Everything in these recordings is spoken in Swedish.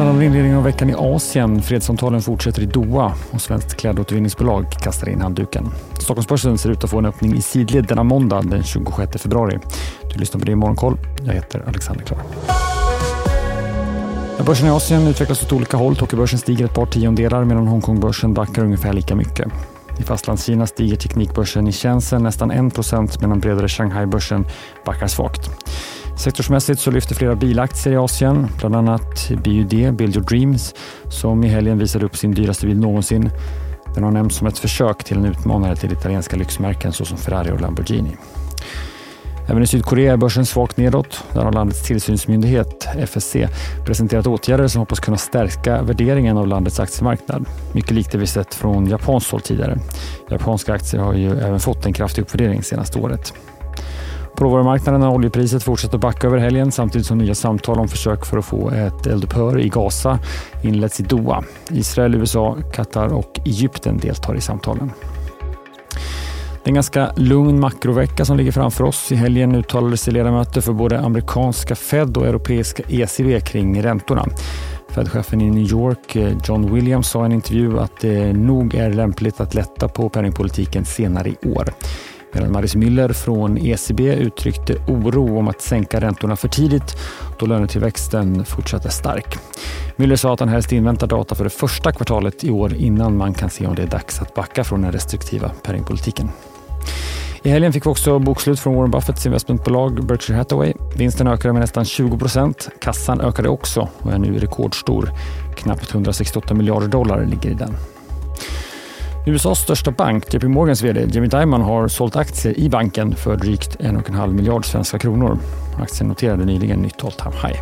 Bland annat inledningen av veckan i Asien. Fredssamtalen fortsätter i Doha och svenskt klädåtervinningsbolag kastar in handduken. Stockholmsbörsen ser ut att få en öppning i sidled denna måndag den 26 februari. Du lyssnar på det i Morgonkoll. Jag heter Alexander Klar. Börsen i Asien utvecklas åt olika håll. Tokyobörsen stiger ett par tiondelar medan Hongkongbörsen backar ungefär lika mycket. I Fastlandskina stiger teknikbörsen i Shenzhen nästan 1% medan bredare Shanghai-börsen backar svagt. Sektorsmässigt så lyfter flera bilaktier i Asien, bland annat BUD, Build Your Dreams, som i helgen visade upp sin dyraste bil någonsin. Den har nämnts som ett försök till en utmanare till italienska lyxmärken såsom Ferrari och Lamborghini. Även i Sydkorea är börsen svagt nedåt. Där har landets tillsynsmyndighet, FSC, presenterat åtgärder som hoppas kunna stärka värderingen av landets aktiemarknad. Mycket likt det vi sett från japanskt håll tidigare. Japanska aktier har ju även fått en kraftig uppvärdering senaste året. På råvarumarknaden har oljepriset fortsatt att backa över helgen samtidigt som nya samtal om försök för att få ett eldupphör i Gaza inletts i Doha. Israel, USA, Qatar och Egypten deltar i samtalen. Det är en ganska lugn makrovecka som ligger framför oss. I helgen uttalade sig ledamöter för både amerikanska Fed och europeiska ECB kring räntorna. Fed-chefen i New York, eh, John Williams, sa i en intervju att det nog är lämpligt att lätta på penningpolitiken senare i år. Medan Maris Müller från ECB uttryckte oro om att sänka räntorna för tidigt då lönetillväxten fortsatte stark. Müller sa att han helst inväntar data för det första kvartalet i år innan man kan se om det är dags att backa från den restriktiva penningpolitiken. I helgen fick vi också bokslut från Warren Buffetts investmentbolag Berkshire Hathaway. Vinsten ökade med nästan 20 procent. Kassan ökade också och är nu rekordstor. Knappt 168 miljarder dollar ligger i den. USAs största bank, JP Morgans vd Jamie Dimon har sålt aktier i banken för drygt 1,5 miljard svenska kronor. Aktien noterade nyligen nytt all time high.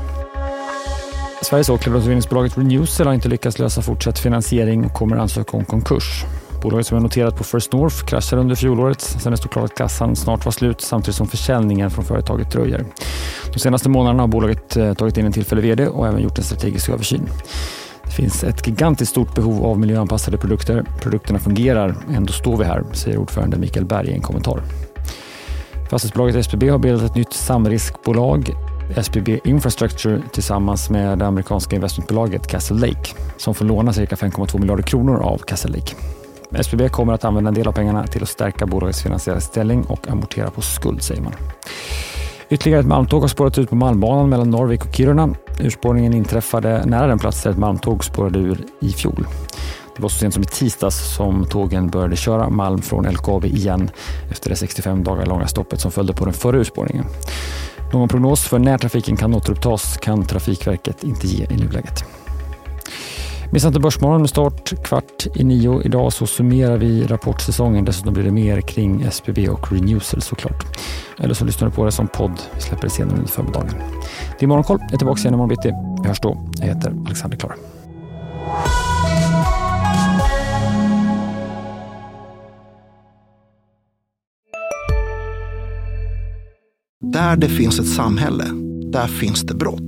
Sveriges åklagarutredningsbolaget Renewcell har inte lyckats lösa fortsatt finansiering och kommer ansöka om konkurs. Bolaget som är noterat på First North kraschade under fjolåret sen det stod klart att kassan snart var slut samtidigt som försäljningen från företaget dröjer. De senaste månaderna har bolaget eh, tagit in en tillfällig vd och även gjort en strategisk översyn. Det finns ett gigantiskt stort behov av miljöanpassade produkter. Produkterna fungerar, ändå står vi här, säger ordförande Mikael Berg i en kommentar. Fastighetsbolaget SBB har bildat ett nytt samriskbolag, SBB Infrastructure, tillsammans med det amerikanska investmentbolaget Castle Lake, som får låna cirka 5,2 miljarder kronor av Castle Lake. SBB kommer att använda en del av pengarna till att stärka bolagets finansiella ställning och amortera på skuld, säger man. Ytterligare ett malmtåg har spårat ut på Malmbanan mellan Norvik och Kiruna. Urspårningen inträffade nära den plats där ett malmtåg spårade ur i fjol. Det var så sent som i tisdags som tågen började köra malm från LKAB igen efter det 65 dagar långa stoppet som följde på den förra urspårningen. Någon prognos för när trafiken kan återupptas kan Trafikverket inte ge i nuläget. Missa inte Börsmorgon med start kvart i nio. Idag så summerar vi rapportsäsongen. Dessutom blir det mer kring SBB och Renewcell såklart. Eller så lyssnar du på det som podd. Vi släpper det senare under förmiddagen. Det är Morgonkoll. Jag är tillbaka igen imorgon bitti. Vi hörs då. Jag heter Alexander Klar. Där det finns ett samhälle, där finns det brott.